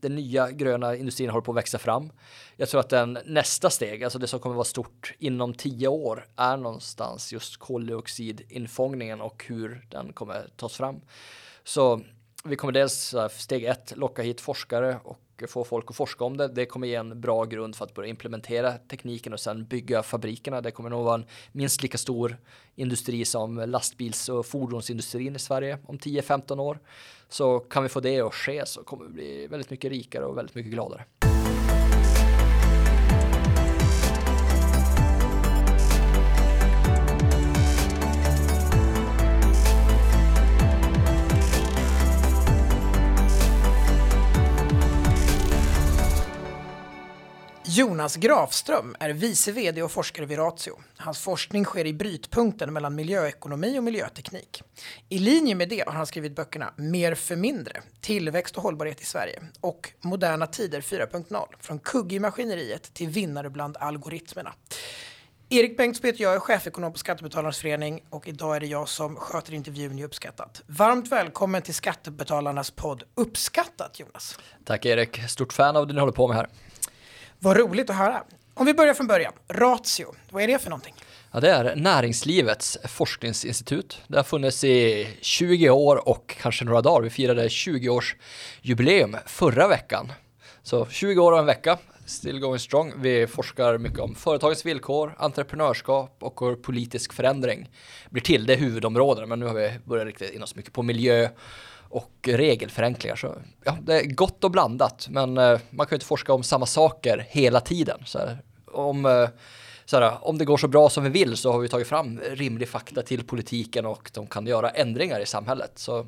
den nya gröna industrin håller på att växa fram. Jag tror att den nästa steg, alltså det som kommer vara stort inom tio år, är någonstans just koldioxidinfångningen och hur den kommer tas fram. Så vi kommer dels steg ett locka hit forskare och få folk att forska om det. Det kommer ge en bra grund för att börja implementera tekniken och sen bygga fabrikerna. Det kommer nog vara en minst lika stor industri som lastbils och fordonsindustrin i Sverige om 10-15 år. Så kan vi få det att ske så kommer vi bli väldigt mycket rikare och väldigt mycket gladare. Jonas Grafström är vice vd och forskare vid Ratio. Hans forskning sker i brytpunkten mellan miljöekonomi och miljöteknik. I linje med det har han skrivit böckerna Mer för mindre, Tillväxt och hållbarhet i Sverige och Moderna tider 4.0, från kugg i maskineriet till vinnare bland algoritmerna. Erik Bengtsson heter jag, är chefekonom på Skattebetalarnas förening och idag är det jag som sköter intervjun i Uppskattat. Varmt välkommen till Skattebetalarnas podd Uppskattat Jonas. Tack Erik, stort fan av det ni håller på med här. Vad roligt att höra. Om vi börjar från början. Ratio, vad är det för någonting? Ja, det är näringslivets forskningsinstitut. Det har funnits i 20 år och kanske några dagar. Vi firade 20-årsjubileum förra veckan. Så 20 år och en vecka, still going strong. Vi forskar mycket om företagens villkor, entreprenörskap och hur politisk förändring blir till. Det är huvudområden, men nu har vi börjat rikta in oss mycket på miljö och regelförenklingar. Så, ja, det är gott och blandat, men eh, man kan ju inte forska om samma saker hela tiden. Så här, om, eh, så här, om det går så bra som vi vill så har vi tagit fram rimlig fakta till politiken och de kan göra ändringar i samhället. Så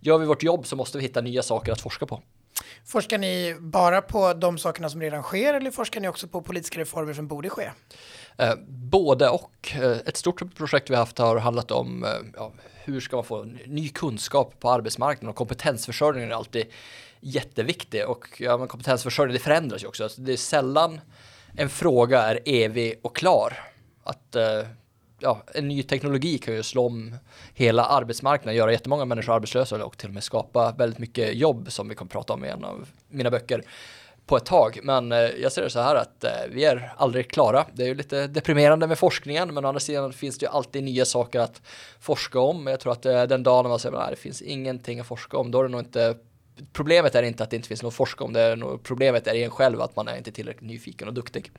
gör vi vårt jobb så måste vi hitta nya saker att forska på. Forskar ni bara på de sakerna som redan sker eller forskar ni också på politiska reformer som borde ske? Eh, både och. Eh, ett stort projekt vi haft har handlat om ja, hur ska man få ny kunskap på arbetsmarknaden och kompetensförsörjningen är alltid jätteviktig och ja, men kompetensförsörjning det förändras ju också. Alltså, det är sällan en fråga är evig och klar. Att eh, ja, en ny teknologi kan ju slå om hela arbetsmarknaden, göra jättemånga människor arbetslösa och till och med skapa väldigt mycket jobb som vi kommer prata om i en av mina böcker på ett tag. Men eh, jag ser det så här att eh, vi är aldrig klara. Det är ju lite deprimerande med forskningen, men å andra sidan finns det ju alltid nya saker att forska om. Jag tror att eh, den dagen man säger att det finns ingenting att forska om, då är det nog inte Problemet är inte att det inte finns något att forska om, det är nog, problemet är en själv att man är inte tillräckligt nyfiken och duktig.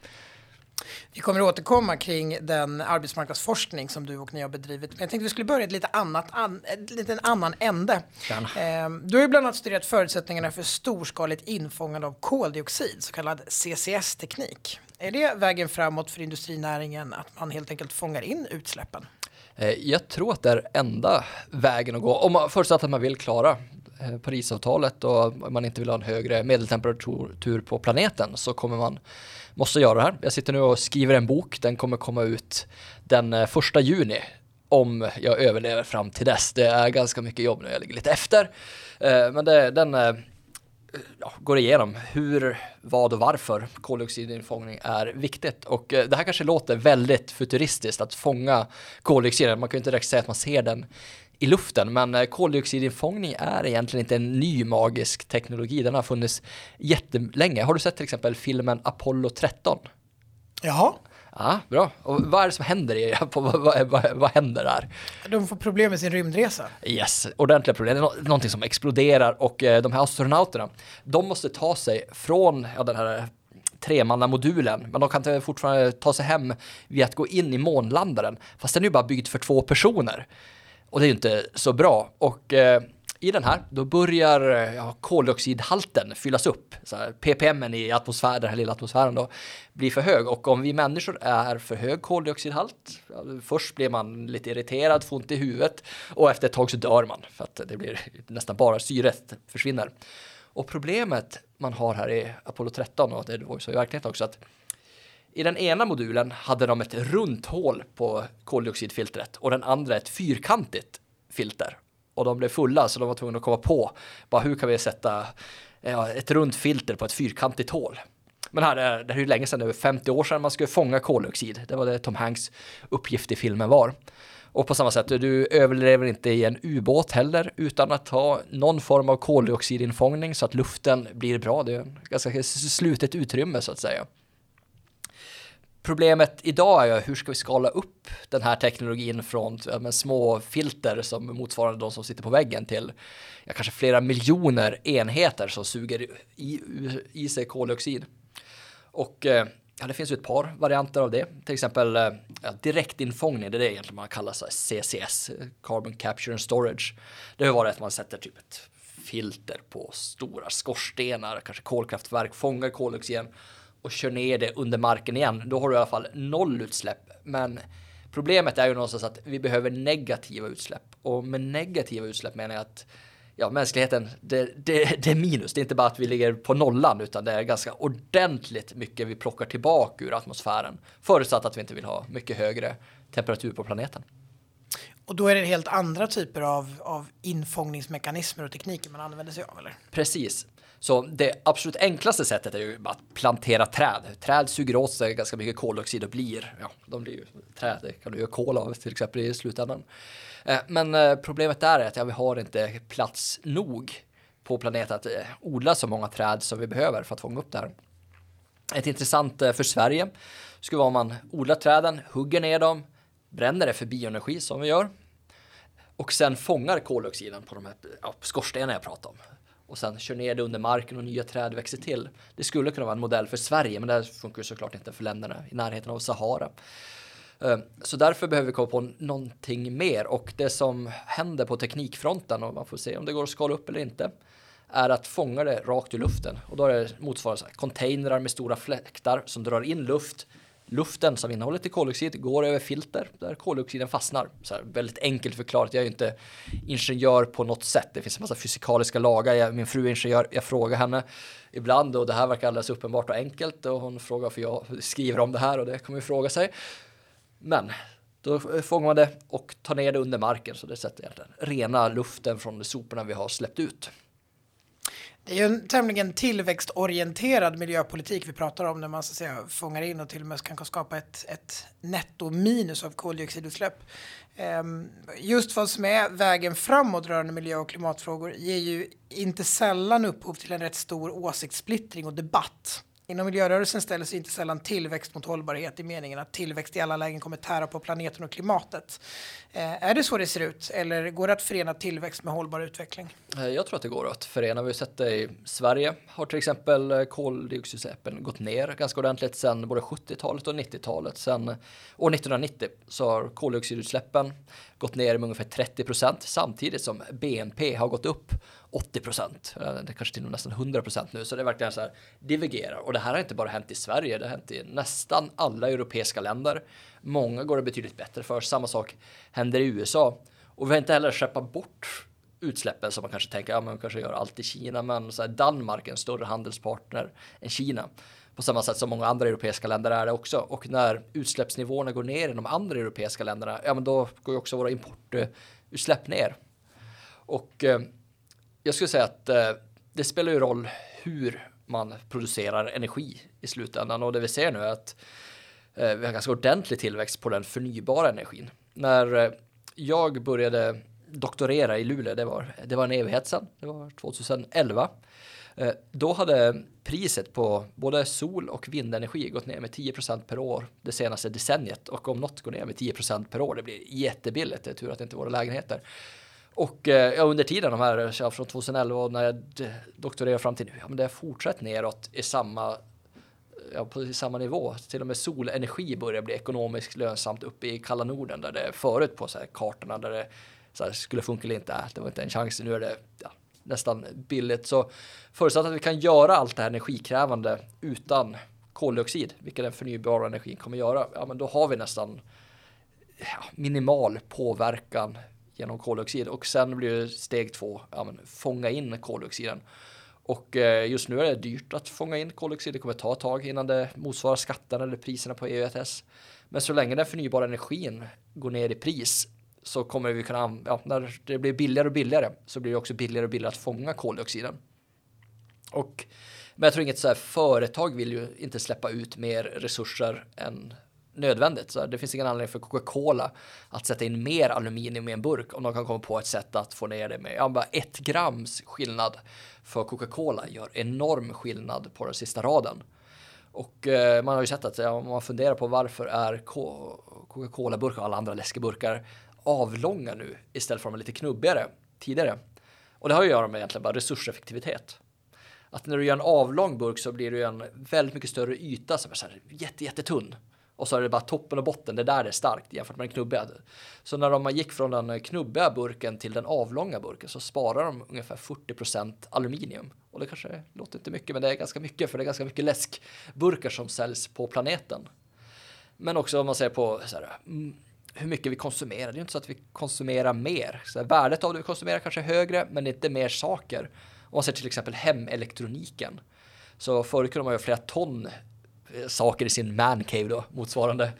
Vi kommer att återkomma kring den arbetsmarknadsforskning som du och ni har bedrivit. Men jag tänkte vi skulle börja ett lite annat, an, ett lite annan ände. Eh, du har ju bland annat studerat förutsättningarna för storskaligt infångande av koldioxid, så kallad CCS-teknik. Är det vägen framåt för industrinäringen att man helt enkelt fångar in utsläppen? Eh, jag tror att det är enda vägen att gå, om man förutsatt att man vill klara eh, Parisavtalet och man inte vill ha en högre medeltemperatur på planeten så kommer man måste göra det här. Jag sitter nu och skriver en bok, den kommer komma ut den eh, första juni om jag överlever fram till dess. Det är ganska mycket jobb nu, jag ligger lite efter. Eh, men det, den eh, ja, går igenom hur, vad och varför koldioxidinfångning är viktigt. Och det här kanske låter väldigt futuristiskt att fånga koldioxiden. Man kan ju inte direkt säga att man ser den i luften. Men eh, koldioxidinfångning är egentligen inte en ny magisk teknologi. Den har funnits jättelänge. Har du sett till exempel filmen Apollo 13? Jaha. Ja, bra. Och vad är det som händer i vad, vad, vad, vad händer där? De får problem med sin rymdresa. Yes, ordentliga problem. Det är någonting som exploderar och eh, de här astronauterna, de måste ta sig från ja, den här tremannamodulen, men de kan fortfarande ta sig hem via att gå in i månlandaren, fast den är ju bara byggd för två personer. Och det är ju inte så bra. Och eh, i den här, då börjar eh, ja, koldioxidhalten fyllas upp. Så här, ppm i atmosfären, den här lilla atmosfären då, blir för hög. Och om vi människor är för hög koldioxidhalt, ja, först blir man lite irriterad, får ont i huvudet och efter ett tag så dör man för att det blir nästan bara syret försvinner. Och problemet man har här i Apollo 13 och det var ju så i verkligheten också att i den ena modulen hade de ett runt hål på koldioxidfiltret och den andra ett fyrkantigt filter. Och de blev fulla så de var tvungna att komma på bara hur kan vi sätta ja, ett runt filter på ett fyrkantigt hål. Men här, eh, det är ju länge sedan, över 50 år sedan man skulle fånga koldioxid. Det var det Tom Hanks uppgift i filmen var. Och på samma sätt, du överlever inte i en ubåt heller utan att ha någon form av koldioxidinfångning så att luften blir bra. Det är ett ganska slutet utrymme så att säga. Problemet idag är hur ska vi skala upp den här teknologin från ja, små filter som motsvarar de som sitter på väggen till ja, kanske flera miljoner enheter som suger i, i sig koldioxid. Och eh, ja, det finns ju ett par varianter av det. Till exempel eh, ja, direktinfångning, det är det egentligen man kallar så CCS, Carbon Capture and Storage. Det har varit att man sätter typ ett filter på stora skorstenar, kanske kolkraftverk, fångar koldioxiden och kör ner det under marken igen, då har du i alla fall noll utsläpp. Men problemet är ju någonstans att vi behöver negativa utsläpp och med negativa utsläpp menar jag att ja, mänskligheten, det, det, det, är minus. Det är inte bara att vi ligger på nollan, utan det är ganska ordentligt mycket vi plockar tillbaka ur atmosfären. Förutsatt att vi inte vill ha mycket högre temperatur på planeten. Och då är det helt andra typer av, av infångningsmekanismer och tekniker man använder sig av, eller? Precis. Så det absolut enklaste sättet är ju att plantera träd. Träd suger åt sig ganska mycket koldioxid och blir, ja, de blir ju träd, det kan du göra kol av till exempel i slutändan. Eh, men eh, problemet där är att ja, vi har inte plats nog på planeten att eh, odla så många träd som vi behöver för att fånga upp det här. Ett intressant för Sverige skulle vara om man odlar träden, hugger ner dem, bränner det för bioenergi som vi gör och sen fångar koldioxiden på de här ja, skorstenarna jag pratade om och sen kör ner det under marken och nya träd växer till. Det skulle kunna vara en modell för Sverige, men det funkar såklart inte för länderna i närheten av Sahara. Ehm, så därför behöver vi komma på någonting mer och det som händer på teknikfronten och man får se om det går att skala upp eller inte är att fånga det rakt ur luften och då är det motsvarande containrar med stora fläktar som drar in luft luften som innehåller till koldioxid går över filter där koldioxiden fastnar. Så här, väldigt enkelt förklarat. Jag är ju inte ingenjör på något sätt. Det finns en massa fysikaliska lagar. Jag, min fru är ingenjör. Jag frågar henne ibland och det här verkar alldeles uppenbart och enkelt och hon frågar varför jag skriver om det här och det kommer ju fråga sig. Men då fångar man det och tar ner det under marken så det sätter egentligen rena luften från de soporna vi har släppt ut. Det är ju en tämligen tillväxtorienterad miljöpolitik vi pratar om när man så att säga, fångar in och till och med kan skapa ett, ett nettominus av koldioxidutsläpp. Ehm, just vad som är vägen framåt rörande miljö och klimatfrågor ger ju inte sällan upphov till en rätt stor åsiktssplittring och debatt. Inom miljörörelsen ställer sig inte sällan tillväxt mot hållbarhet i meningen att tillväxt i alla lägen kommer tära på planeten och klimatet. Eh, är det så det ser ut eller går det att förena tillväxt med hållbar utveckling? Eh, jag tror att det går att förena. Vi har sett det i Sverige har till exempel eh, koldioxidutsläppen gått ner ganska ordentligt sedan både 70-talet och 90-talet. Sedan år 1990 så har koldioxidutsläppen gått ner med ungefär 30 procent samtidigt som BNP har gått upp 80 procent. Eh, det kanske till och med nästan 100 procent nu, så det är verkligen så här divergerar. Och det här har inte bara hänt i Sverige, det har hänt i nästan alla europeiska länder. Många går det betydligt bättre för. Samma sak händer i USA. Och vi har inte heller skeppat bort utsläppen som man kanske tänker, ja man kanske gör allt i Kina, men så här, Danmark är en större handelspartner än Kina. På samma sätt som många andra europeiska länder är det också. Och när utsläppsnivåerna går ner i de andra europeiska länderna, ja men då går ju också våra importutsläpp ner. Och eh, jag skulle säga att eh, det spelar ju roll hur man producerar energi i slutändan och det vi ser nu är att eh, vi har ganska ordentlig tillväxt på den förnybara energin. När eh, jag började doktorera i Luleå, det var, det var en evighet sedan, det var 2011. Eh, då hade priset på både sol och vindenergi gått ner med 10% per år det senaste decenniet och om något går ner med 10% per år, det blir jättebilligt. Det är tur att det inte är våra lägenheter. Och eh, ja, under tiden, de här från 2011 och när jag doktorerade fram till nu, ja, men det har fortsatt neråt i samma, ja, på samma nivå. Till och med solenergi börjar bli ekonomiskt lönsamt uppe i kalla Norden där det förut på så här, kartorna där det så här, skulle funka eller inte, äh, det var inte en chans. Nu är det ja, nästan billigt. Så förutsatt att vi kan göra allt det här energikrävande utan koldioxid, vilket den förnybara energin kommer göra, ja men då har vi nästan ja, minimal påverkan genom koldioxid och sen blir det steg två, ja, men, fånga in koldioxiden. Och eh, just nu är det dyrt att fånga in koldioxid. Det kommer ta ett tag innan det motsvarar skatterna eller priserna på EU ETS. Men så länge den förnybara energin går ner i pris så kommer vi kunna, ja, när det blir billigare och billigare så blir det också billigare och billigare att fånga koldioxiden. Och, men jag tror inget så här företag vill ju inte släppa ut mer resurser än nödvändigt. Så det finns ingen anledning för Coca-Cola att sätta in mer aluminium i en burk om de kan komma på ett sätt att få ner det med ja, bara ett grams skillnad för Coca-Cola gör enorm skillnad på den sista raden. Och eh, man har ju sett att ja, om man funderar på varför är Coca-Cola-burkar och alla andra läskeburkar avlånga nu istället för att de är lite knubbigare tidigare. Och det har ju att göra med egentligen bara resurseffektivitet. Att när du gör en avlång burk så blir det ju en väldigt mycket större yta som är så här jätte, jättetunn. Och så är det bara toppen och botten, det där är starkt jämfört med den knubbiga. Så när de gick från den knubbiga burken till den avlånga burken så sparar de ungefär 40% aluminium. Och det kanske låter inte mycket, men det är ganska mycket för det är ganska mycket läskburkar som säljs på planeten. Men också om man ser på så här, mm, hur mycket vi konsumerar. Det är inte så att vi konsumerar mer. Så här, värdet av det vi konsumerar kanske är högre, men inte mer saker. Om man ser till exempel hemelektroniken. Så förut kunde man göra flera ton Eh, saker i sin mancave då, motsvarande.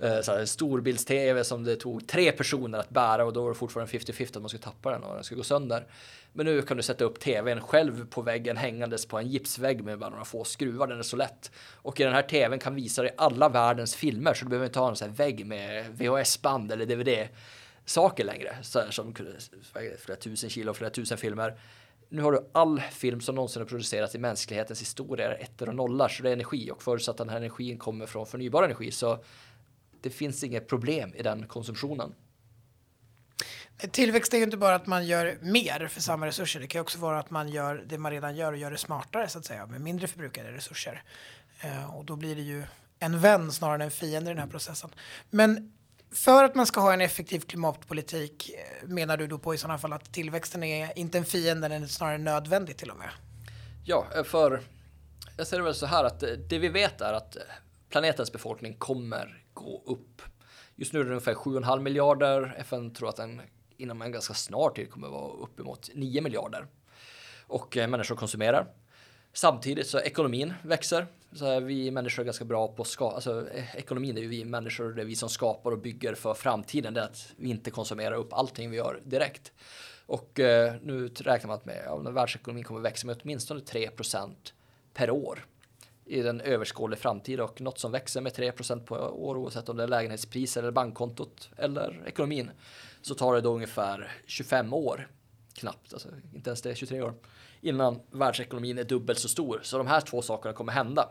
Eh, så här, storbilds-tv som det tog tre personer att bära och då var det fortfarande 50-50 att man skulle tappa den och den skulle gå sönder. Men nu kan du sätta upp tvn själv på väggen hängandes på en gipsvägg med bara några få skruvar, den är så lätt. Och i den här tvn kan visa dig alla världens filmer så du behöver inte ha en sån här vägg med VHS-band eller DVD saker längre. Så här, som flera tusen kilo, flera tusen filmer nu har du all film som någonsin har producerats i mänsklighetens historia är ettor och nollar, så det är energi och förutsatt att den här energin kommer från förnybar energi så det finns inget problem i den konsumtionen. Tillväxt är ju inte bara att man gör mer för samma resurser. Det kan också vara att man gör det man redan gör och gör det smartare så att säga med mindre förbrukade resurser. Eh, och då blir det ju en vän snarare än en fiende i den här processen. Men för att man ska ha en effektiv klimatpolitik eh, menar du då på i sådana fall att tillväxten är inte en fiende, den är snarare nödvändig till och med? Ja, eh, för jag ser det väl så här att eh, det vi vet är att planetens befolkning kommer gå upp. Just nu är det ungefär 7,5 miljarder. FN tror att den inom en ganska snar tid kommer vara uppemot 9 miljarder. Och människor konsumerar. Samtidigt så ekonomin växer. Så här, vi människor är ganska bra på att skapa, alltså eh, ekonomin är ju vi människor, det är vi som skapar och bygger för framtiden. Det är att vi inte konsumerar upp allting vi gör direkt. Och eh, nu räknar man med att ja, världsekonomin kommer växa med åtminstone 3% per år i den överskådliga framtid och något som växer med 3% på år oavsett om det är lägenhetspriser eller bankkontot eller ekonomin så tar det då ungefär 25 år knappt, alltså inte ens det, 23 år innan världsekonomin är dubbelt så stor. Så de här två sakerna kommer hända.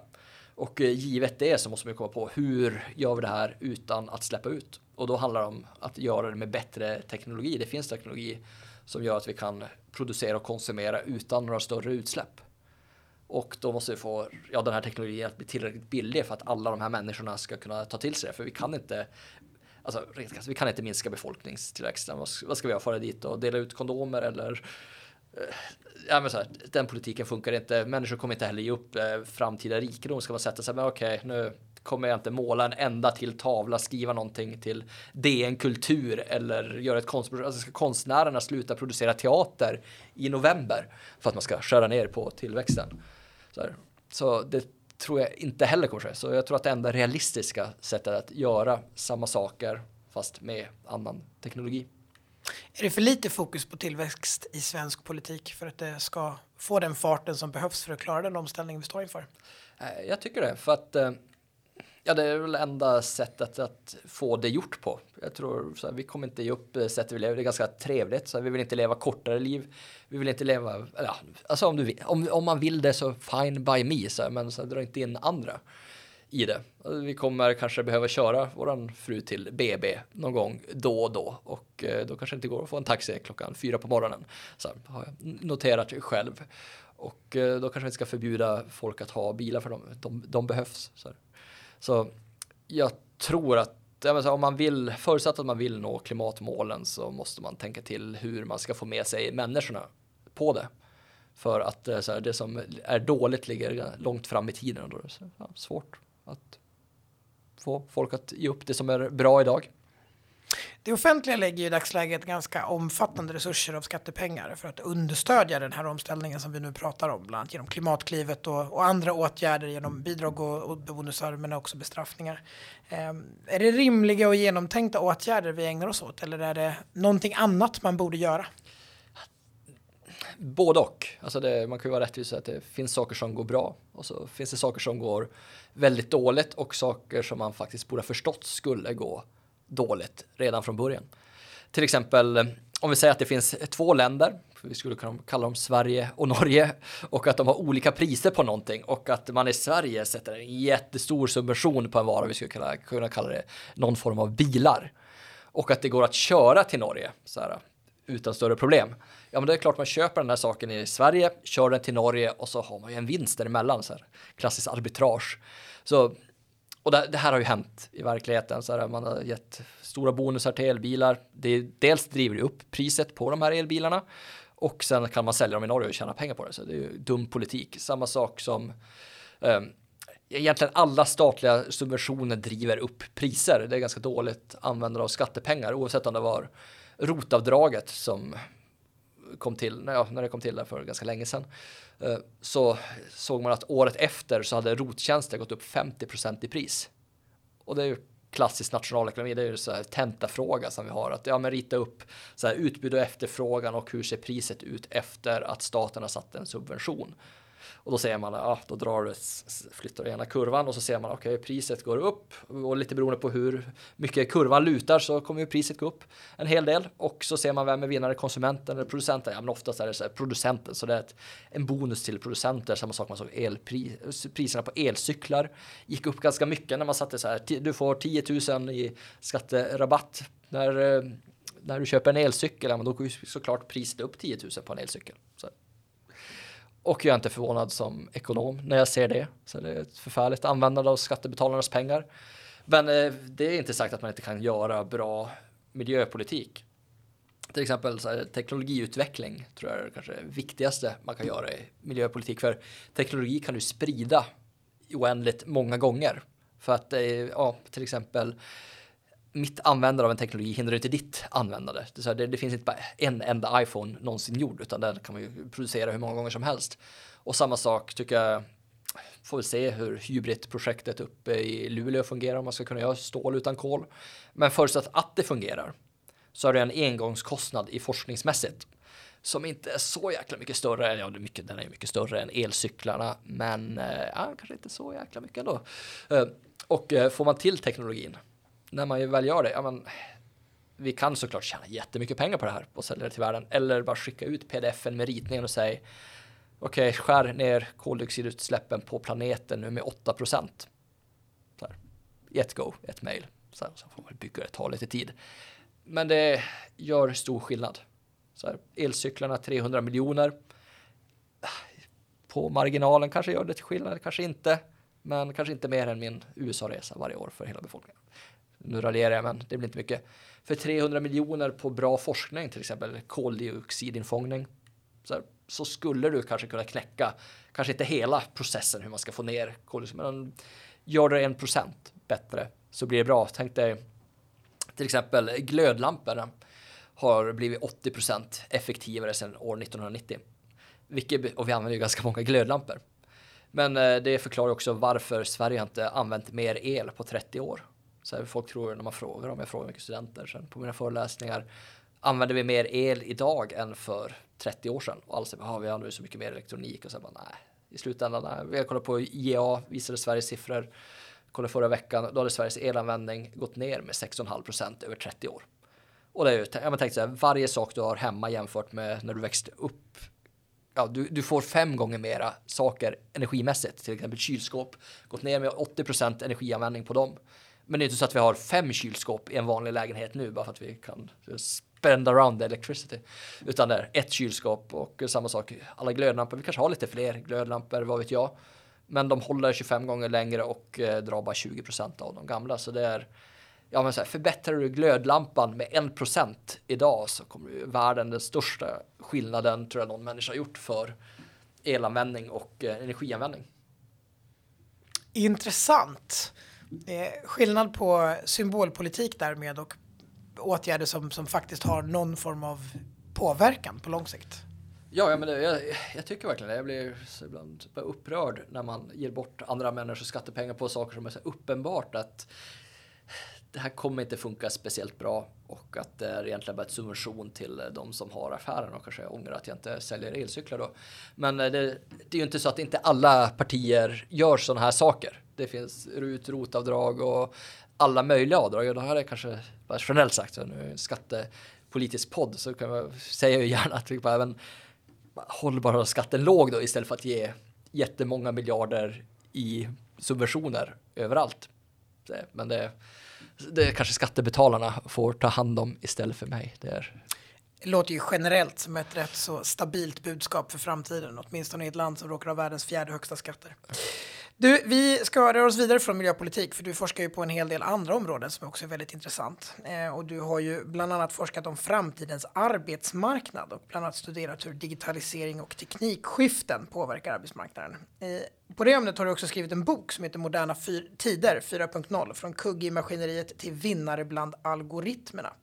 Och eh, givet det så måste man komma på hur gör vi det här utan att släppa ut? Och då handlar det om att göra det med bättre teknologi. Det finns teknologi som gör att vi kan producera och konsumera utan några större utsläpp. Och då måste vi få ja, den här teknologin att bli tillräckligt billig för att alla de här människorna ska kunna ta till sig det. För vi kan inte Alltså, vi kan inte minska befolkningstillväxten. Vad ska vi göra? Fara dit och dela ut kondomer eller Eh, ja, men så här, den politiken funkar inte. Människor kommer inte heller ge upp eh, framtida rikedom. Ska man sätta sig, men okej, okay, nu kommer jag inte måla en enda till tavla, skriva någonting till DN Kultur eller göra ett konstprojekt. Alltså ska konstnärerna sluta producera teater i november för att man ska skära ner på tillväxten. Så, här. så det tror jag inte heller kommer ske. Så jag tror att det enda realistiska sättet att göra samma saker fast med annan teknologi. Är det för lite fokus på tillväxt i svensk politik för att det ska få den farten som behövs för att klara den omställning vi står inför? Eh, jag tycker det, för att eh, ja, det är väl enda sättet att få det gjort på. Jag tror så här, vi kommer inte ge upp sättet vi lever. Det är ganska trevligt, så här, vi vill inte leva kortare liv. Vi vill inte leva, ja, alltså om, du vill, om, om man vill det så fine by me, så här, men så här, dra inte in andra i det. Vi kommer kanske behöva köra våran fru till BB någon gång då och då och eh, då kanske det inte går att få en taxi klockan fyra på morgonen. Så har jag noterat själv. Och eh, då kanske vi inte ska förbjuda folk att ha bilar för dem. De, de behövs. Så, så jag tror att om man vill, förutsatt att man vill nå klimatmålen så måste man tänka till hur man ska få med sig människorna på det. För att eh, så här, det som är dåligt ligger långt fram i tiden och då är det så, ja, svårt att få folk att ge upp det som är bra idag. Det offentliga lägger i dagsläget ganska omfattande resurser av skattepengar för att understödja den här omställningen som vi nu pratar om, bland annat genom Klimatklivet och, och andra åtgärder genom bidrag och, och bonusar men också bestraffningar. Eh, är det rimliga och genomtänkta åtgärder vi ägnar oss åt eller är det någonting annat man borde göra? Både och. Alltså det, man kan ju vara rättvis att det finns saker som går bra och så finns det saker som går väldigt dåligt och saker som man faktiskt borde ha förstått skulle gå dåligt redan från början. Till exempel om vi säger att det finns två länder, vi skulle kunna kalla dem Sverige och Norge, och att de har olika priser på någonting och att man i Sverige sätter en jättestor subvention på en vara, vi skulle kunna, kunna kalla det någon form av bilar. Och att det går att köra till Norge så här, utan större problem. Ja, men det är klart man köper den här saken i Sverige, kör den till Norge och så har man ju en vinst däremellan. Så här. Klassiskt arbitrage. Så, och det, det här har ju hänt i verkligheten. Så här, man har gett stora bonusar till elbilar. Det, dels driver det upp priset på de här elbilarna och sen kan man sälja dem i Norge och tjäna pengar på det. Så det är ju dum politik. Samma sak som eh, egentligen alla statliga subventioner driver upp priser. Det är ganska dåligt användande av skattepengar oavsett om det var rotavdraget som kom till, ja, när det kom till där för ganska länge sedan, eh, så såg man att året efter så hade rottjänster gått upp 50% i pris. Och det är ju klassisk nationalekonomi, det är ju så här tentafråga som vi har, att ja, men rita upp så här utbud och efterfrågan och hur ser priset ut efter att staten har satt en subvention. Och då ser man, ja, då drar det, flyttar du ena kurvan och så ser man, okej, okay, priset går upp och lite beroende på hur mycket kurvan lutar så kommer ju priset gå upp en hel del och så ser man vem är vinnare, konsumenten eller producenten. Ja, men oftast är det så här, producenten, så det är ett, en bonus till producenter. Samma sak man såg elpris, priserna på elcyklar gick upp ganska mycket när man satte så här, du får 10 000 i skatterabatt när eh, när du köper en elcykel, ja, men då går ju såklart priset upp 10 000 på en elcykel. Så och jag är inte förvånad som ekonom när jag ser det. Så det är ett förfärligt användande av skattebetalarnas pengar. Men eh, det är inte sagt att man inte kan göra bra miljöpolitik. Till exempel så här, teknologiutveckling tror jag är kanske det viktigaste man kan göra i miljöpolitik. För teknologi kan du sprida oändligt många gånger. För att eh, ja, till exempel mitt användande av en teknologi hindrar inte ditt användande. Det, det, det, finns inte bara en enda iPhone någonsin gjord, utan den kan man ju producera hur många gånger som helst. Och samma sak tycker jag, får vi se hur hybridprojektet uppe i Luleå fungerar, om man ska kunna göra stål utan kol. Men förutsatt att det fungerar så är det en engångskostnad i forskningsmässigt som inte är så jäkla mycket större, ja mycket, den är mycket större än elcyklarna, men eh, ja, kanske inte så jäkla mycket ändå. Eh, och eh, får man till teknologin när man väl gör det, ja men vi kan såklart tjäna jättemycket pengar på det här och sälja det till världen. Eller bara skicka ut pdfen med ritningen och säga okej, okay, skär ner koldioxidutsläppen på planeten nu med 8 procent. I ett go, ett mail. Så, så får man bygga det, ta lite tid. Men det gör stor skillnad. Så här, elcyklarna 300 miljoner. På marginalen kanske gör det till skillnad, kanske inte. Men kanske inte mer än min USA-resa varje år för hela befolkningen nu raljerar jag men det blir inte mycket. För 300 miljoner på bra forskning, till exempel koldioxidinfångning, så, här, så skulle du kanske kunna knäcka, kanske inte hela processen hur man ska få ner koldioxid, men gör det en procent bättre så blir det bra. Tänk dig till exempel glödlamporna har blivit 80% effektivare sedan år 1990. Vilket, och vi använder ju ganska många glödlampor. Men eh, det förklarar också varför Sverige inte använt mer el på 30 år. Så här, folk tror när man frågar om jag frågar mycket studenter sen på mina föreläsningar. Använder vi mer el idag än för 30 år sedan? Och alla säger, ah, vi använder så mycket mer elektronik. Och så bara, nej, i slutändan, nej. Vi har kollat på IEA, visade Sveriges siffror. Kollade förra veckan, då hade Sveriges elanvändning gått ner med 6,5 procent över 30 år. Och det är ju, jag tänkte så här, varje sak du har hemma jämfört med när du växte upp ja, du, du, får fem gånger mera saker energimässigt. Till exempel kylskåp, gått ner med 80 procent energianvändning på dem. Men det är inte så att vi har fem kylskåp i en vanlig lägenhet nu bara för att vi kan spend around the electricity. Utan det är ett kylskåp och samma sak, alla glödlampor. Vi kanske har lite fler glödlampor, vad vet jag. Men de håller 25 gånger längre och eh, drar bara 20 procent av de gamla. Så det är, ja men så här, förbättrar du glödlampan med 1 procent idag så kommer ju världen den största skillnaden tror jag någon människa har gjort för elanvändning och eh, energianvändning. Intressant. Eh, skillnad på symbolpolitik därmed och åtgärder som, som faktiskt har någon form av påverkan på lång sikt. Ja, ja men det, jag, jag, tycker verkligen det. Jag blir ibland upprörd när man ger bort andra människors skattepengar på saker som är så uppenbart att det här kommer inte funka speciellt bra och att det är egentligen bara ett subvention till eh, de som har affären och kanske ångrar att jag inte säljer elcyklar då. Men eh, det, det är ju inte så att inte alla partier gör sådana här saker. Det finns RUT, ROT-avdrag och alla möjliga avdrag. Och det här är kanske bara generellt sagt, nu är en skattepolitisk podd så kan jag säga ju gärna att vi bara även håller bara skatten låg då istället för att ge jättemånga miljarder i subventioner överallt. Men det, det kanske skattebetalarna får ta hand om istället för mig. Det är det låter ju generellt som ett rätt så stabilt budskap för framtiden, åtminstone i ett land som råkar ha världens fjärde högsta skatter. Du, vi ska röra oss vidare från miljöpolitik, för du forskar ju på en hel del andra områden som också är väldigt intressant. Eh, och du har ju bland annat forskat om framtidens arbetsmarknad och bland annat studerat hur digitalisering och teknikskiften påverkar arbetsmarknaden. Eh, på det ämnet har du också skrivit en bok som heter Moderna tider 4.0, från kugg i maskineriet till vinnare bland algoritmerna.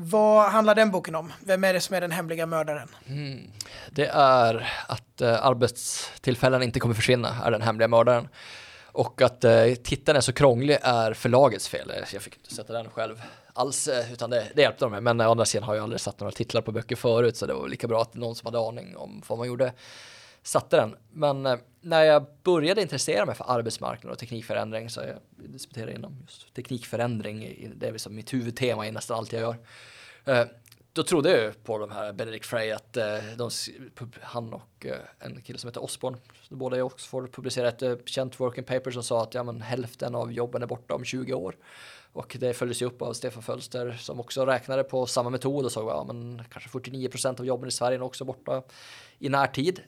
Vad handlar den boken om? Vem är det som är den hemliga mördaren? Mm. Det är att eh, arbetstillfällen inte kommer försvinna, är den hemliga mördaren. Och att eh, titeln är så krånglig är förlagets fel. Eh, jag fick inte sätta den själv alls, eh, utan det, det hjälpte de mig. Men å andra sidan har jag aldrig satt några titlar på böcker förut, så det var lika bra att någon som hade aning om vad man gjorde satte den. Men eh, när jag började intressera mig för arbetsmarknad och teknikförändring så jag disputerade inom just teknikförändring. Det är liksom mitt huvudtema i nästan allt jag gör. Eh, då trodde jag på de här Benedict Frey att eh, de, han och en kille som heter Osborne, båda i Oxford, publicerade ett känt working paper som sa att ja, men hälften av jobben är borta om 20 år. Och det följdes ju upp av Stefan Fölster som också räknade på samma metod och sa att ja, kanske 49 procent av jobben i Sverige är också borta i närtid.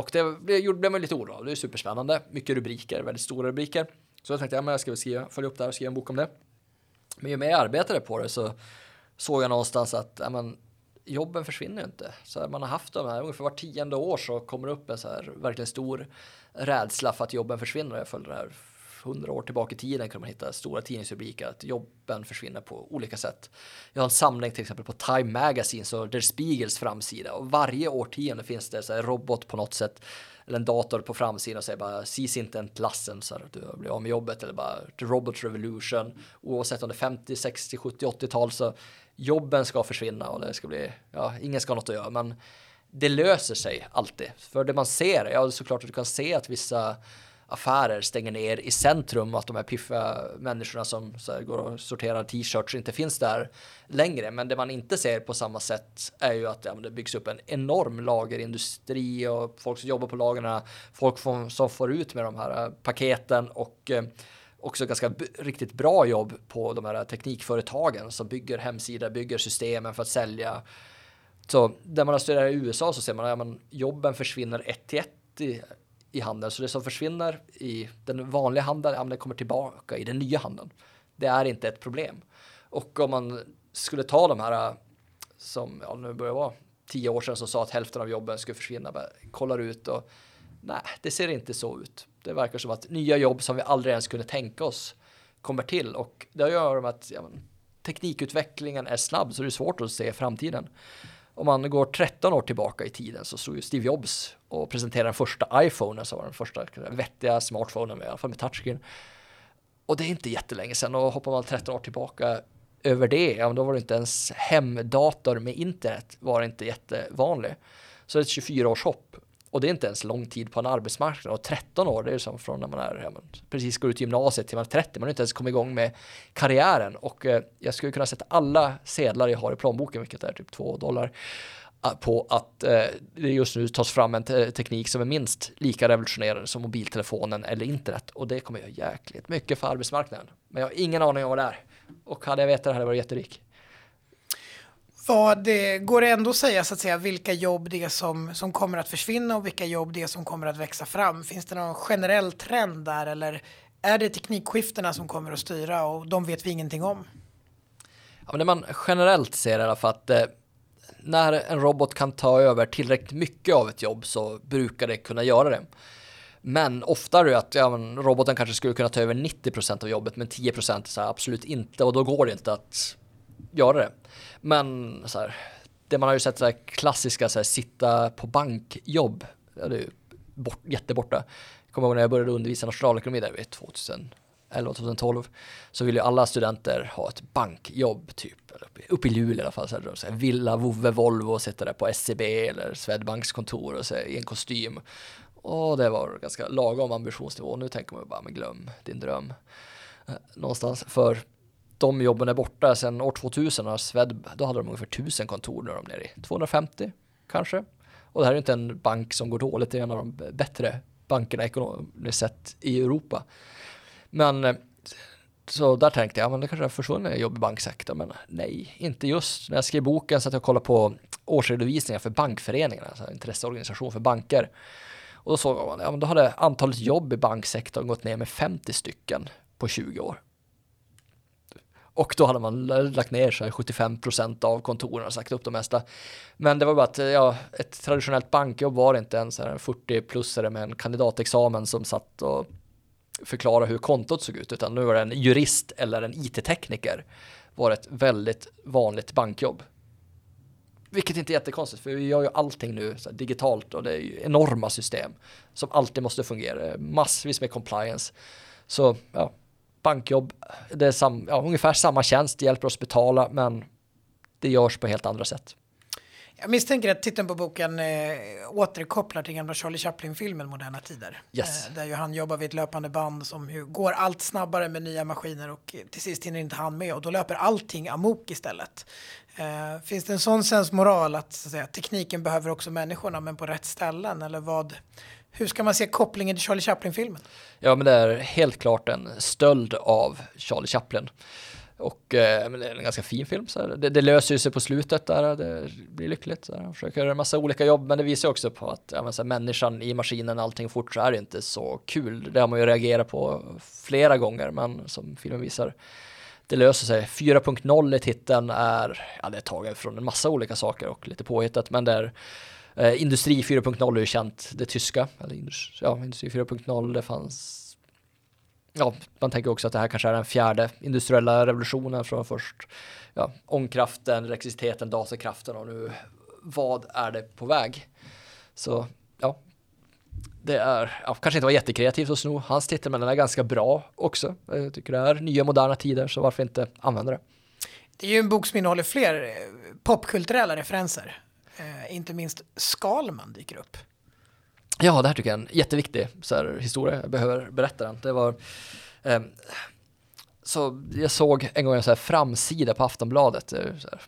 Och det blev, blev man lite orolig Det är superspännande. Mycket rubriker, väldigt stora rubriker. Så jag tänkte, ja, men jag ska skriva, följa upp det här och skriva en bok om det. Men ju mer jag arbetade på det så såg jag någonstans att ja, men, jobben försvinner ju inte. Så här, man har haft de här, ungefär var tionde år så kommer det upp en så här verkligen stor rädsla för att jobben försvinner. Jag följde det här hundra år tillbaka i tiden kan man hitta stora tidningsrubriker att jobben försvinner på olika sätt. Jag har en samling till exempel på Time Magazine, så Der Spiegels framsida och varje årtionde finns det så här robot på något sätt eller en dator på framsidan och säger bara sis inte en lassen så att du blir av med jobbet eller bara the robot revolution oavsett om det är 50, 60, 70, 80-tal så jobben ska försvinna och det ska bli, ja, ingen ska ha något att göra men det löser sig alltid. För det man ser, ja såklart att du kan se att vissa affärer stänger ner i centrum, och att de här piffiga människorna som här, går och sorterar t-shirts inte finns där längre. Men det man inte ser på samma sätt är ju att ja, det byggs upp en enorm lagerindustri och folk som jobbar på lagren, folk som får ut med de här eh, paketen och eh, också ganska riktigt bra jobb på de här teknikföretagen som bygger hemsidor, bygger systemen för att sälja. Så där man har studerat i USA så ser man att ja, jobben försvinner ett till ett i i handeln. Så det som försvinner i den vanliga handeln, ja, det kommer tillbaka i den nya handeln. Det är inte ett problem. Och om man skulle ta de här som, ja nu börjar vara tio år sedan som sa att hälften av jobben skulle försvinna, kollar ut och nej, det ser inte så ut. Det verkar som att nya jobb som vi aldrig ens kunde tänka oss kommer till och det gör med att ja, teknikutvecklingen är snabb så det är svårt att se framtiden om man går 13 år tillbaka i tiden så stod ju Steve Jobs och presenterade den första iPhonen som var den första vettiga smartphonen med, i alla fall med touchscreen. Och det är inte jättelänge sedan och hoppar man 13 år tillbaka över det, ja, då var det inte ens hemdator med internet var inte jättevanlig. Så det är ett 24 års hopp och det är inte ens lång tid på en arbetsmarknad. Och 13 år, det är som från när man är, ja, precis går ut gymnasiet till man är 30. Man har inte ens kommit igång med karriären. Och eh, jag skulle kunna sätta alla sedlar jag har i plånboken, vilket är typ 2 dollar, på att eh, det just nu tas fram en te teknik som är minst lika revolutionerande som mobiltelefonen eller internet. Och det kommer göra jäkligt mycket för arbetsmarknaden. Men jag har ingen aning om vad det är. Och hade jag vetat det hade jag varit jätterik vad det går ändå att säga så att säga vilka jobb det är som, som kommer att försvinna och vilka jobb det är som kommer att växa fram? Finns det någon generell trend där eller är det teknikskiftena som kommer att styra och de vet vi ingenting om? Ja, men det man generellt ser i alla fall att eh, när en robot kan ta över tillräckligt mycket av ett jobb så brukar det kunna göra det. Men ofta är det att ja, roboten kanske skulle kunna ta över 90% av jobbet men 10% så här, absolut inte och då går det inte att göra det. Men så här, det man har ju sett så här klassiska så här, sitta på bankjobb, ja, det är bort, jätteborta. Jag kommer ihåg när jag började undervisa nationalekonomi där vid 2000 2011-2012 så ville ju alla studenter ha ett bankjobb typ, uppe i Luleå i alla fall, så här, så här, Villa, Vove, Volvo och sitta där på SCB eller Swedbanks kontor och så här, i en kostym. Och det var ganska lagom ambitionsnivå. Nu tänker man bara, men glöm din dröm. Eh, någonstans, för de jobben är borta sedan år 2000 och Swed, då hade de ungefär 1000 kontor, nu är de nere i 250 kanske. Och det här är inte en bank som går dåligt, det är en av de bättre bankerna ekonomiskt sett i Europa. Men så där tänkte jag, men det kanske har försvunnit jobb i banksektorn, men nej, inte just. När jag skrev boken så att jag kollade på årsredovisningar för bankföreningarna, alltså intresseorganisation för banker. Och då såg man, ja men då hade antalet jobb i banksektorn gått ner med 50 stycken på 20 år. Och då hade man lagt ner så 75% av kontoren och sagt upp de mesta. Men det var bara att ja, ett traditionellt bankjobb var inte en 40-plussare med en kandidatexamen som satt och förklarade hur kontot såg ut, utan nu var det en jurist eller en IT-tekniker var ett väldigt vanligt bankjobb. Vilket inte är jättekonstigt, för vi gör ju allting nu digitalt och det är ju enorma system som alltid måste fungera, massvis med compliance. Så ja, bankjobb, det är sam, ja, ungefär samma tjänst, hjälper oss betala, men det görs på helt andra sätt. Jag misstänker att titeln på boken eh, återkopplar till gamla Charlie Chaplin-filmen Moderna Tider. Yes. Eh, där ju han jobbar vid ett löpande band som ju går allt snabbare med nya maskiner och till sist hinner inte han med och då löper allting amok istället. Eh, finns det en sån sensmoral att, så att säga, tekniken behöver också människorna men på rätt ställen eller vad? Hur ska man se kopplingen till Charlie Chaplin-filmen? Ja, men det är helt klart en stöld av Charlie Chaplin. Och eh, det är en ganska fin film. Så det, det, löser sig på slutet där, det blir lyckligt. Så Han Försöker en massa olika jobb, men det visar också på att ja, så här, människan i maskinen, allting fort, så är det inte så kul. Det har man ju reagerat på flera gånger, men som filmen visar, det löser sig. 4.0 i titeln är, ja det är taget från en massa olika saker och lite påhittat, men det är eh, Industri 4.0 är ju känt, det tyska, eller ja, Industri 4.0, det fanns ja, man tänker också att det här kanske är den fjärde industriella revolutionen från först ja, ångkraften, elektriciteten, datakraften och nu vad är det på väg? Så ja, det är, ja, kanske inte var jättekreativt att sno hans titel, men den är ganska bra också. Eh, jag tycker det är nya moderna tider, så varför inte använda det? Det är ju en bok som innehåller fler eh, popkulturella referenser. Eh, inte minst Skalman dyker upp. Ja, det här tycker jag är en jätteviktig så här, historia. Jag behöver berätta den. Det var eh, så jag såg en gång en så här framsida på Aftonbladet, eh, så här,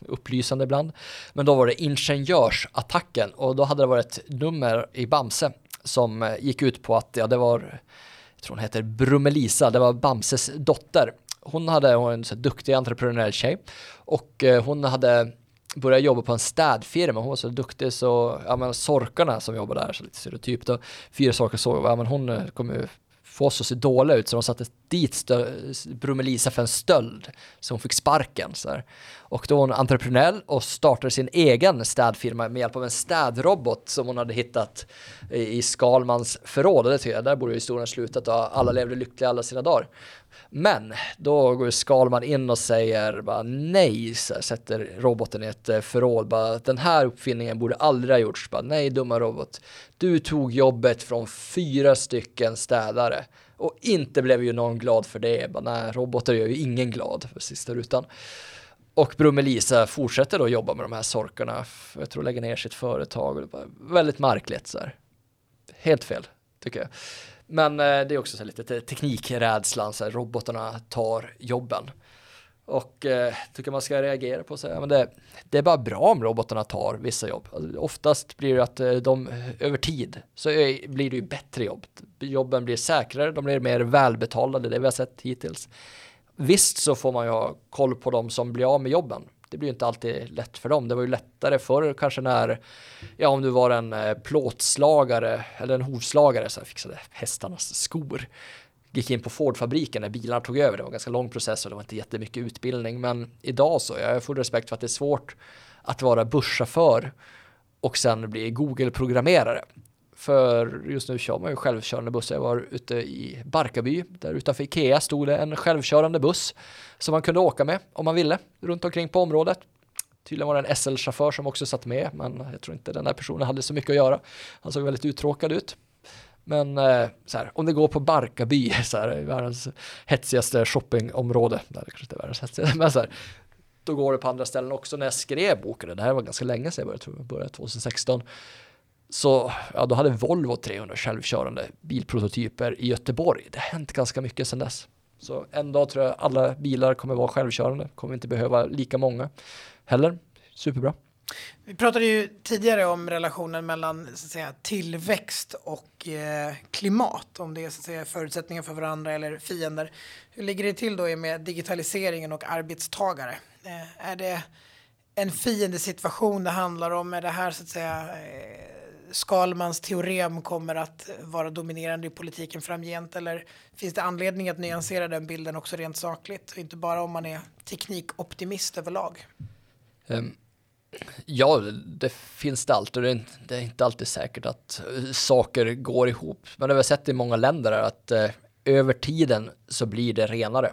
upplysande ibland. Men då var det ingenjörsattacken och då hade det varit ett nummer i Bamse som eh, gick ut på att ja, det var, jag tror hon heter Brummelisa, det var Bamses dotter. Hon hade hon en så duktig entreprenöriell tjej och eh, hon hade började jobba på en städfirma, hon var så duktig så, ja men sorkarna som jobbar där, så lite stereotypt då, fyra sorkar såg, ja men hon eh, kommer ju få oss att se dåliga ut så de satte dit Brummelisa för en stöld så hon fick sparken. Så här. Och då var hon entreprenör och startade sin egen städfirma med hjälp av en städrobot som hon hade hittat i Skalmans förråd. Och det tycker jag, där borde historien slutat och alla levde lyckliga alla sina dagar. Men då går Skalman in och säger bara nej, så sätter roboten i ett eh, förråd. Bara, den här uppfinningen borde aldrig ha gjorts. Bara, nej, dumma robot. Du tog jobbet från fyra stycken städare. Och inte blev ju någon glad för det. Bara, nej, robotar gör ju ingen glad för sista rutan. Och Brummelisa fortsätter då jobba med de här sorkarna. Jag tror lägger ner sitt företag. väldigt märkligt så här. Helt fel, tycker jag. Men eh, det är också så lite teknikrädslan, så här, robotarna tar jobben. Och eh, tycker man ska reagera på så här, men det, det, är bara bra om robotarna tar vissa jobb. Alltså, oftast blir det att eh, de eh, över tid så är, blir det ju bättre jobb. Jobben blir säkrare, de blir mer välbetalda, det vi har sett hittills. Visst så får man ju ha koll på de som blir av med jobben det blir ju inte alltid lätt för dem. Det var ju lättare förr kanske när, ja om du var en eh, plåtslagare eller en hovslagare så fixade hästarnas skor. Gick in på Ford-fabriken när bilarna tog över. Det var en ganska lång process och det var inte jättemycket utbildning. Men idag så, jag har full respekt för att det är svårt att vara busschaufför och sen bli Google-programmerare. För just nu kör man ju självkörande bussar. Jag var ute i Barkarby, där utanför Ikea stod det en självkörande buss som man kunde åka med om man ville runt omkring på området. Tydligen var det en SL-chaufför som också satt med, men jag tror inte den där personen hade så mycket att göra. Han såg väldigt uttråkad ut. Men eh, så här, om det går på Barkarby, så här, världens hetsigaste shoppingområde, det kanske inte är världens hetsigaste, men så här, då går det på andra ställen också. När jag skrev boken, det här var ganska länge sedan jag började, tror jag började 2016, så ja, då hade Volvo 300 självkörande bilprototyper i Göteborg. Det har hänt ganska mycket sedan dess. Så en dag tror jag alla bilar kommer vara självkörande, kommer inte behöva lika många heller. Superbra. Vi pratade ju tidigare om relationen mellan så att säga, tillväxt och eh, klimat, om det är så att säga, förutsättningar för varandra eller fiender. Hur ligger det till då med digitaliseringen och arbetstagare? Eh, är det en fiendesituation det handlar om? Är det här så att säga eh, Skalmans teorem kommer att vara dominerande i politiken framgent eller finns det anledning att nyansera den bilden också rent sakligt, inte bara om man är teknikoptimist överlag? Um, ja, det finns det alltid det är, inte, det är inte alltid säkert att eh, saker går ihop. Men det har vi sett i många länder att uh, över tiden så blir det renare.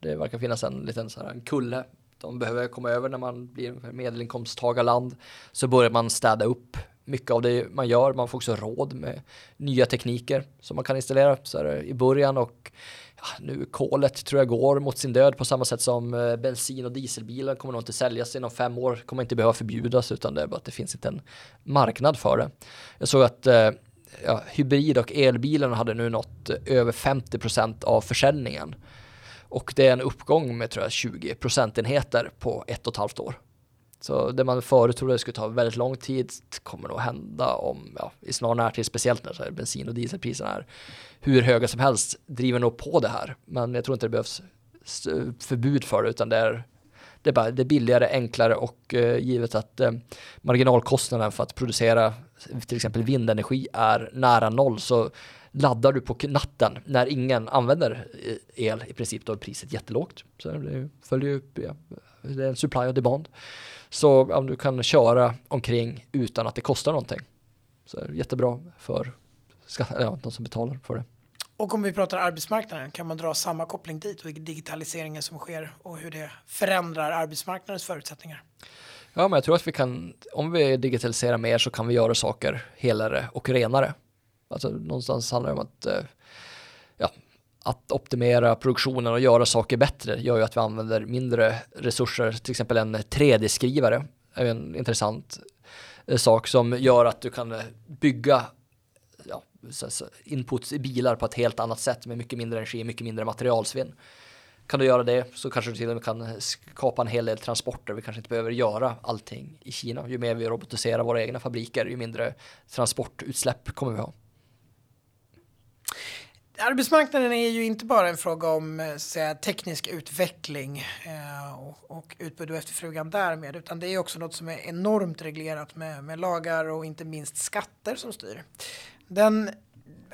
Det verkar finnas en liten så här, en kulle de behöver komma över när man blir medelinkomsttagarland så börjar man städa upp mycket av det man gör. Man får också råd med nya tekniker som man kan installera så här, i början och ja, nu kolet tror jag går mot sin död på samma sätt som eh, bensin och dieselbilar kommer nog inte säljas inom fem år, kommer inte behöva förbjudas utan det är bara att det finns inte en marknad för det. Jag såg att eh, ja, hybrid och elbilarna hade nu nått eh, över 50% av försäljningen. Och det är en uppgång med tror jag 20 procentenheter på ett och ett halvt år. Så det man förut trodde skulle ta väldigt lång tid kommer nog hända om, ja, i snar närtid, speciellt när så här, bensin och dieselpriserna är hur höga som helst, driver nog på det här. Men jag tror inte det behövs förbud för det, utan det är, det är, bara, det är billigare, enklare och eh, givet att eh, marginalkostnaden för att producera till exempel vindenergi är nära noll så laddar du på natten när ingen använder eh, el i princip då är priset jättelågt. Så det följer ju, ja, det är en supply och demand. Så om du kan köra omkring utan att det kostar någonting. Så är det jättebra för ja, de som betalar för det. Och om vi pratar arbetsmarknaden, kan man dra samma koppling dit och digitaliseringen som sker och hur det förändrar arbetsmarknadens förutsättningar? Ja, men jag tror att vi kan, om vi digitaliserar mer så kan vi göra saker helare och renare. Alltså någonstans handlar det om att eh, ja, att optimera produktionen och göra saker bättre gör ju att vi använder mindre resurser, till exempel en 3D-skrivare är en intressant eh, sak som gör att du kan eh, bygga ja, inputs i bilar på ett helt annat sätt med mycket mindre energi, mycket mindre materialsvinn. Kan du göra det så kanske du till och med kan skapa en hel del transporter. Vi kanske inte behöver göra allting i Kina. Ju mer vi robotiserar våra egna fabriker, ju mindre transportutsläpp kommer vi ha arbetsmarknaden är ju inte bara en fråga om eh, säga, teknisk utveckling eh, och, och utbud och efterfrågan därmed, utan det är också något som är enormt reglerat med, med lagar och inte minst skatter som styr. Den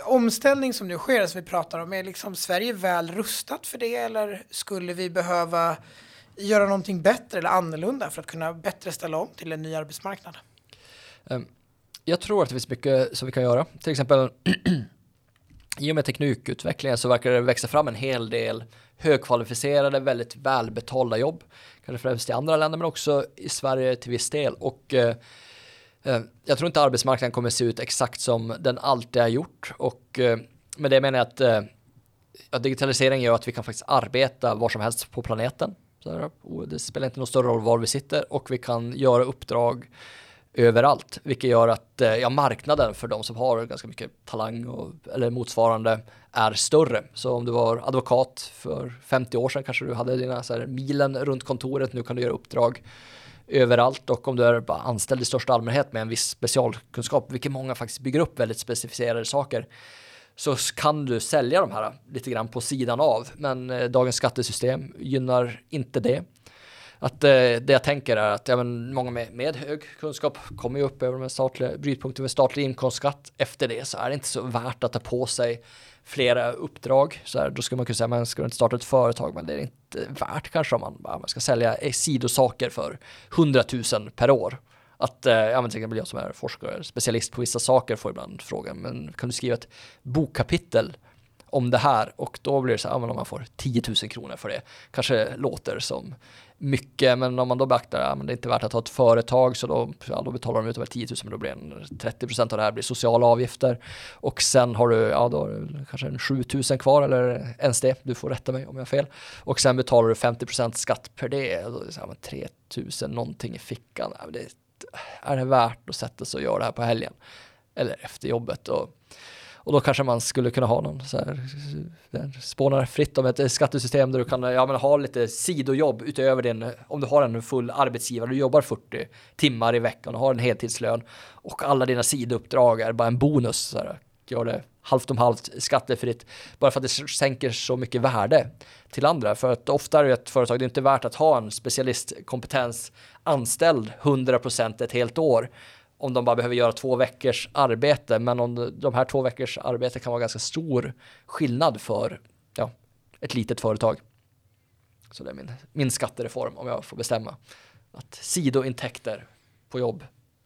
omställning som nu sker, som vi pratar om, är liksom Sverige väl rustat för det eller skulle vi behöva göra någonting bättre eller annorlunda för att kunna bättre ställa om till en ny arbetsmarknad? Ehm, jag tror att det finns mycket som vi kan göra. Till exempel i och med teknikutvecklingen så verkar det växa fram en hel del högkvalificerade, väldigt välbetalda jobb. Kanske främst i andra länder men också i Sverige till viss del. Och eh, eh jag tror inte arbetsmarknaden kommer se ut exakt som den alltid har gjort. Och eh, med det menar jag att eh, ja, digitalisering gör att vi kan faktiskt arbeta var som helst på planeten. Så oh, det spelar inte någon större roll var vi sitter och vi kan göra uppdrag överallt, vilket gör att eh, ja, marknaden för de som har ganska mycket talang och, eller motsvarande är större. Så om du var advokat för 50 år sedan kanske du hade dina så här, milen runt kontoret, nu kan du göra uppdrag överallt och om du är bara anställd i största allmänhet med en viss specialkunskap, vilket många faktiskt bygger upp väldigt specificerade saker, så kan du sälja de här lite grann på sidan av. Men eh, dagens skattesystem gynnar inte det. Att eh, det jag tänker är att ja, men många med, med hög kunskap kommer ju upp över de statliga brytpunkter med statlig inkomstskatt. Efter det så är det inte så värt att ta på sig flera uppdrag. Så här, då skulle man kunna säga man ska inte starta ett företag, men det är inte värt kanske om man, man ska sälja sidosaker för 100 000 per år. Att, eh, ja men till exempel jag som är forskare, specialist på vissa saker får ibland frågan, men kan du skriva ett bokkapitel om det här och då blir det så här, ja, om man får 10 000 kronor för det, kanske låter som mycket, men om man då beaktar att ja, det är inte värt att ha ett företag så då, ja, då betalar de ut över 10 000 men då blir det 30 procent av det här blir sociala avgifter. Och sen har du, ja då har du kanske en 7 000 kvar eller ens det, du får rätta mig om jag har fel. Och sen betalar du 50 procent skatt per det, då är det så här, 3 000 någonting i fickan, ja, det, är det värt att sätta sig och göra det här på helgen? Eller efter jobbet och och då kanske man skulle kunna ha någon så här, spånar fritt om ett skattesystem där du kan ja, men ha lite sidojobb utöver din, om du har en full arbetsgivare, du jobbar 40 timmar i veckan och har en heltidslön och alla dina sidouppdrag är bara en bonus, så här, gör det halvt om halvt skattefritt, bara för att det sänker så mycket värde till andra. För att ofta är det ett företag, det är inte värt att ha en specialistkompetens anställd 100% ett helt år om de bara behöver göra två veckors arbete. Men om de här två veckors arbete kan vara ganska stor skillnad för ja, ett litet företag. Så det är min, min skattereform om jag får bestämma. Att sidointäkter på jobb.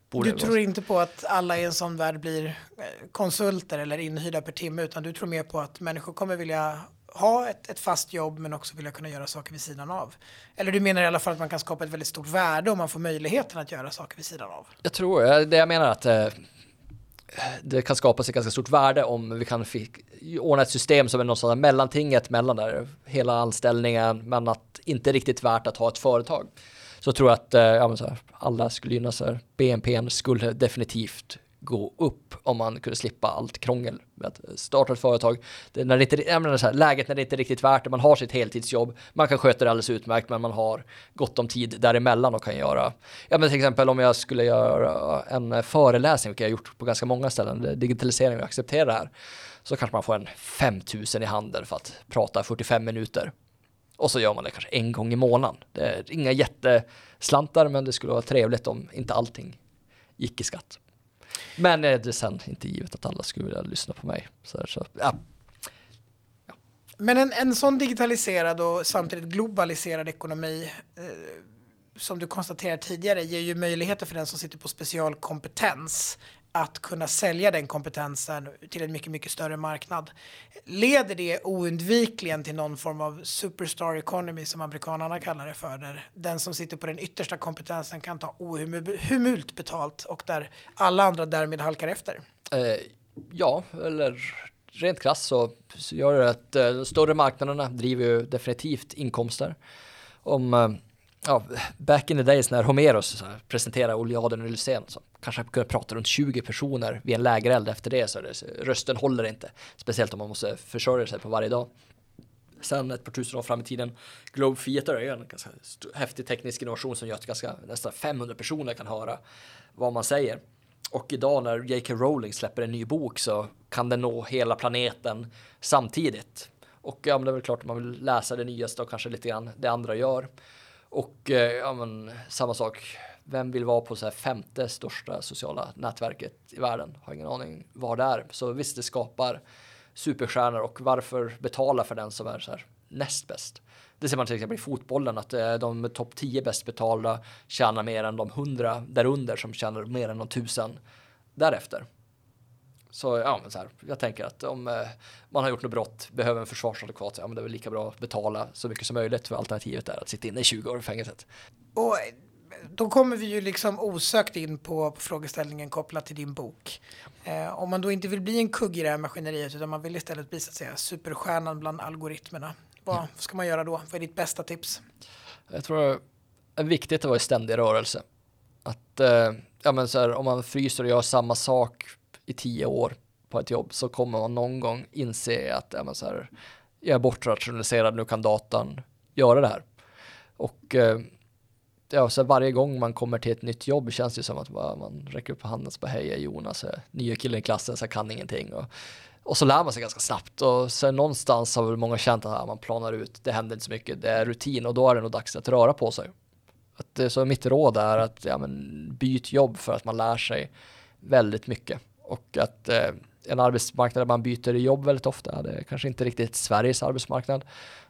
Du tror inte på att alla i en sån värld blir eh, konsulter eller inhyrda per timme utan du tror mer på att människor kommer vilja ha ett, ett, fast jobb men också vilja kunna göra saker vid sidan av? Eller du menar i alla fall att man kan skapa ett väldigt stort värde om man får möjligheten att göra saker vid sidan av? Jag tror eh, det. Jag menar att eh, det kan skapas ett ganska stort värde om vi kan ordna ett system som är någon sån mellantinget mellan där hela anställningen men att inte riktigt värt att ha ett företag. Så tror jag att eh, ja, här, alla skulle gynnas. BNP skulle definitivt gå upp om man kunde slippa allt krångel med att starta ett företag. Det, när det inte, jag menar så här, läget när det inte är riktigt värt det, man har sitt heltidsjobb, man kan sköta det alldeles utmärkt, men man har gott om tid däremellan och kan göra, ja men till exempel om jag skulle göra en föreläsning, vilket jag har gjort på ganska många ställen, digitalisering och acceptera det här, så kanske man får en 5000 i handen för att prata 45 minuter. Och så gör man det kanske en gång i månaden. Det är inga jätteslantar, men det skulle vara trevligt om inte allting gick i skatt. Men eh, det sen inte givet att alla skulle vilja lyssna på mig. Så, så ja. ja. Men en, en sån digitaliserad och samtidigt globaliserad ekonomi eh, som du konstaterade tidigare ger ju möjligheter för den som sitter på specialkompetens att kunna sälja den kompetensen till en mycket, mycket större marknad. Leder det oundvikligen till någon form av superstar economy som amerikanerna kallar det för, där den som sitter på den yttersta kompetensen kan ta ohemult betalt och där alla andra därmed halkar efter? Eh, ja, eller rent krasst så, så gör det att eh, de större marknaderna driver ju definitivt inkomster. Om eh, ja, back in the days när Homeros presenterade Oliaden och Lysén så kanske kunde prata runt 20 personer vid en lägereld efter det så det, rösten håller inte. Speciellt om man måste försörja sig på varje dag. Sen ett par tusen år fram i tiden, Globe Theater är en ganska häftig teknisk innovation som gör att ganska, nästan 500 personer kan höra vad man säger. Och idag när J.K. Rowling släpper en ny bok så kan den nå hela planeten samtidigt. Och ja, men det är väl klart att man vill läsa det nyaste och kanske lite grann det andra gör. Och eh, ja, men, samma sak, vem vill vara på så här femte största sociala nätverket i världen? Har ingen aning vad det är. Så visst, det skapar superstjärnor och varför betala för den som är så här näst bäst? Det ser man till exempel i fotbollen att eh, de topp 10 bäst betalda tjänar mer än de 100 därunder som tjänar mer än de tusen därefter. Så ja, men så här, jag tänker att om eh, man har gjort något brott, behöver en försvarsadvokat, ja men det är väl lika bra att betala så mycket som möjligt för alternativet är att sitta inne i 20 år i fängelset. Och då kommer vi ju liksom osökt in på, på frågeställningen kopplat till din bok. Eh, om man då inte vill bli en kugg i det här maskineriet utan man vill istället bli så att säga superstjärnan bland algoritmerna. Vad mm. ska man göra då? Vad är ditt bästa tips? Jag tror det är viktigt att vara i ständig rörelse. Att eh, ja, men så här, om man fryser och gör samma sak i tio år på ett jobb så kommer man någon gång inse att ja, så här, jag är bortrationaliserad, nu kan datan göra det här. Och eh, ja, så varje gång man kommer till ett nytt jobb känns det som att man räcker upp handen och bara hej, jag är Jonas, jag är nya killen i klassen, så jag kan ingenting. Och, och så lär man sig ganska snabbt och sen någonstans har väl många känt att ah, man planar ut, det händer inte så mycket, det är rutin och då är det nog dags att röra på sig. Att, eh, så mitt råd är att ja, men, byt jobb för att man lär sig väldigt mycket och att eh, en arbetsmarknad där man byter jobb väldigt ofta, det är kanske inte riktigt Sveriges arbetsmarknad.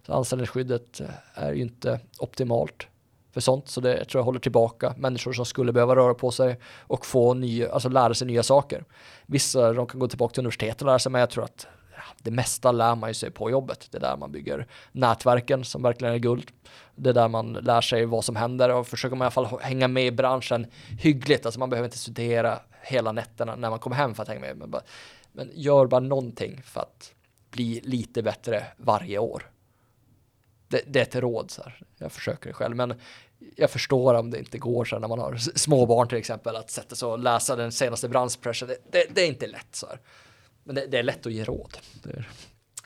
Så anställningsskyddet eh, är ju inte optimalt för sånt, så det tror jag håller tillbaka människor som skulle behöva röra på sig och få nya, alltså lära sig nya saker. Vissa de kan gå tillbaka till universitetet och lära sig, men jag tror att det mesta lär man ju sig på jobbet. Det är där man bygger nätverken som verkligen är guld. Det är där man lär sig vad som händer och försöker man i alla fall hänga med i branschen hyggligt. Alltså man behöver inte studera hela nätterna när man kommer hem för att hänga med. Men, bara, men gör bara någonting för att bli lite bättre varje år. Det, det är ett råd så här. Jag försöker det själv, men jag förstår om det inte går så här, när man har småbarn till exempel att sätta sig och läsa den senaste branschpressen. Det, det, det, är inte lätt så här. Men det, det är lätt att ge råd.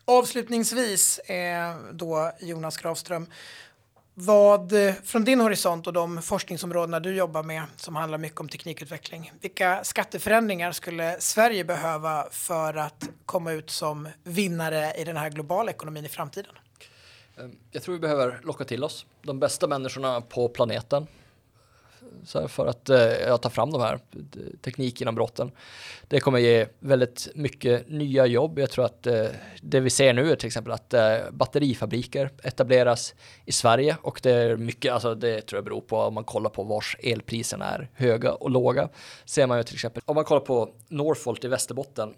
Avslutningsvis eh, då Jonas Grafström. Vad eh, från din horisont och de forskningsområdena du jobbar med som handlar mycket om teknikutveckling. Vilka skatteförändringar skulle Sverige behöva för att komma ut som vinnare i den här globala ekonomin i framtiden? Ehm, jag tror vi behöver locka till oss de bästa människorna på planeten för att eh, ta fram de här eh, teknikgenombrotten. Det kommer ge väldigt mycket nya jobb. Jag tror att eh, det vi ser nu är till exempel att eh, batterifabriker etableras i Sverige och det är mycket, alltså det tror jag beror på om man kollar på vars elpriserna är höga och låga. Ser man ju till exempel om man kollar på Northvolt i Västerbotten.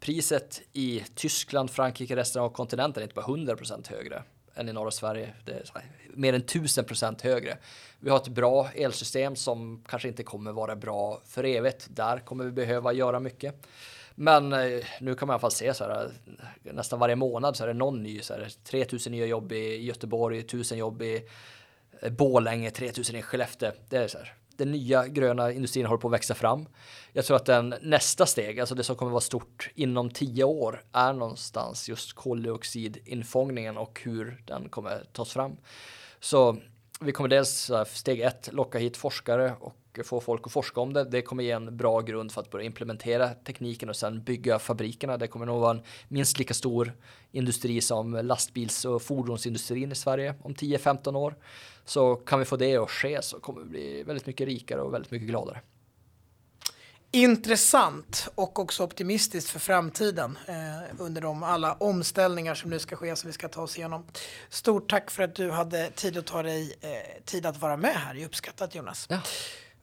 Priset i Tyskland, Frankrike, resten av kontinenten är inte bara 100% högre än i norra Sverige. Det är mer än 1000 procent högre. Vi har ett bra elsystem som kanske inte kommer vara bra för evigt. Där kommer vi behöva göra mycket. Men eh, nu kan man i alla fall se så här eh, nästan varje månad så är det någon ny så här 3000 nya jobb i Göteborg, 1000 jobb i eh, Borlänge, Bålänge, 3000 i Skellefteå. Det är så här den nya gröna industrin håller på att växa fram. Jag tror att den nästa steg, alltså det som kommer vara stort inom tio år, är någonstans just koldioxidinfångningen och hur den kommer tas fram. Så vi kommer dels steg ett locka hit forskare och få folk att forska om det. Det kommer ge en bra grund för att börja implementera tekniken och sen bygga fabrikerna. Det kommer nog vara en minst lika stor industri som lastbils och fordonsindustrin i Sverige om 10-15 år. Så kan vi få det att ske så kommer vi bli väldigt mycket rikare och väldigt mycket gladare. Intressant och också optimistiskt för framtiden eh, under de alla omställningar som nu ska ske som vi ska ta oss igenom. Stort tack för att du hade tid att ta dig eh, tid att vara med här. Det är uppskattat Jonas. Ja.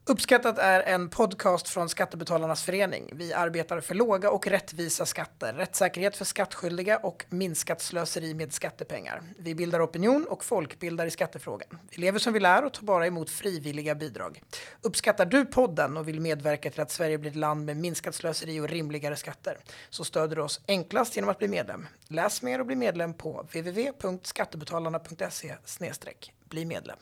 Uppskattat är en podcast från Skattebetalarnas förening. Vi arbetar för låga och rättvisa skatter, rättssäkerhet för skattskyldiga och minskat slöseri med skattepengar. Vi bildar opinion och folkbildar i skattefrågan. Vi lever som vi lär och tar bara emot frivilliga bidrag. Uppskattar du podden och vill medverka till att Sverige blir ett land med minskat slöseri och rimligare skatter så stöder du oss enklast genom att bli medlem. Läs mer och bli medlem på www.skattebetalarna.se bli medlem.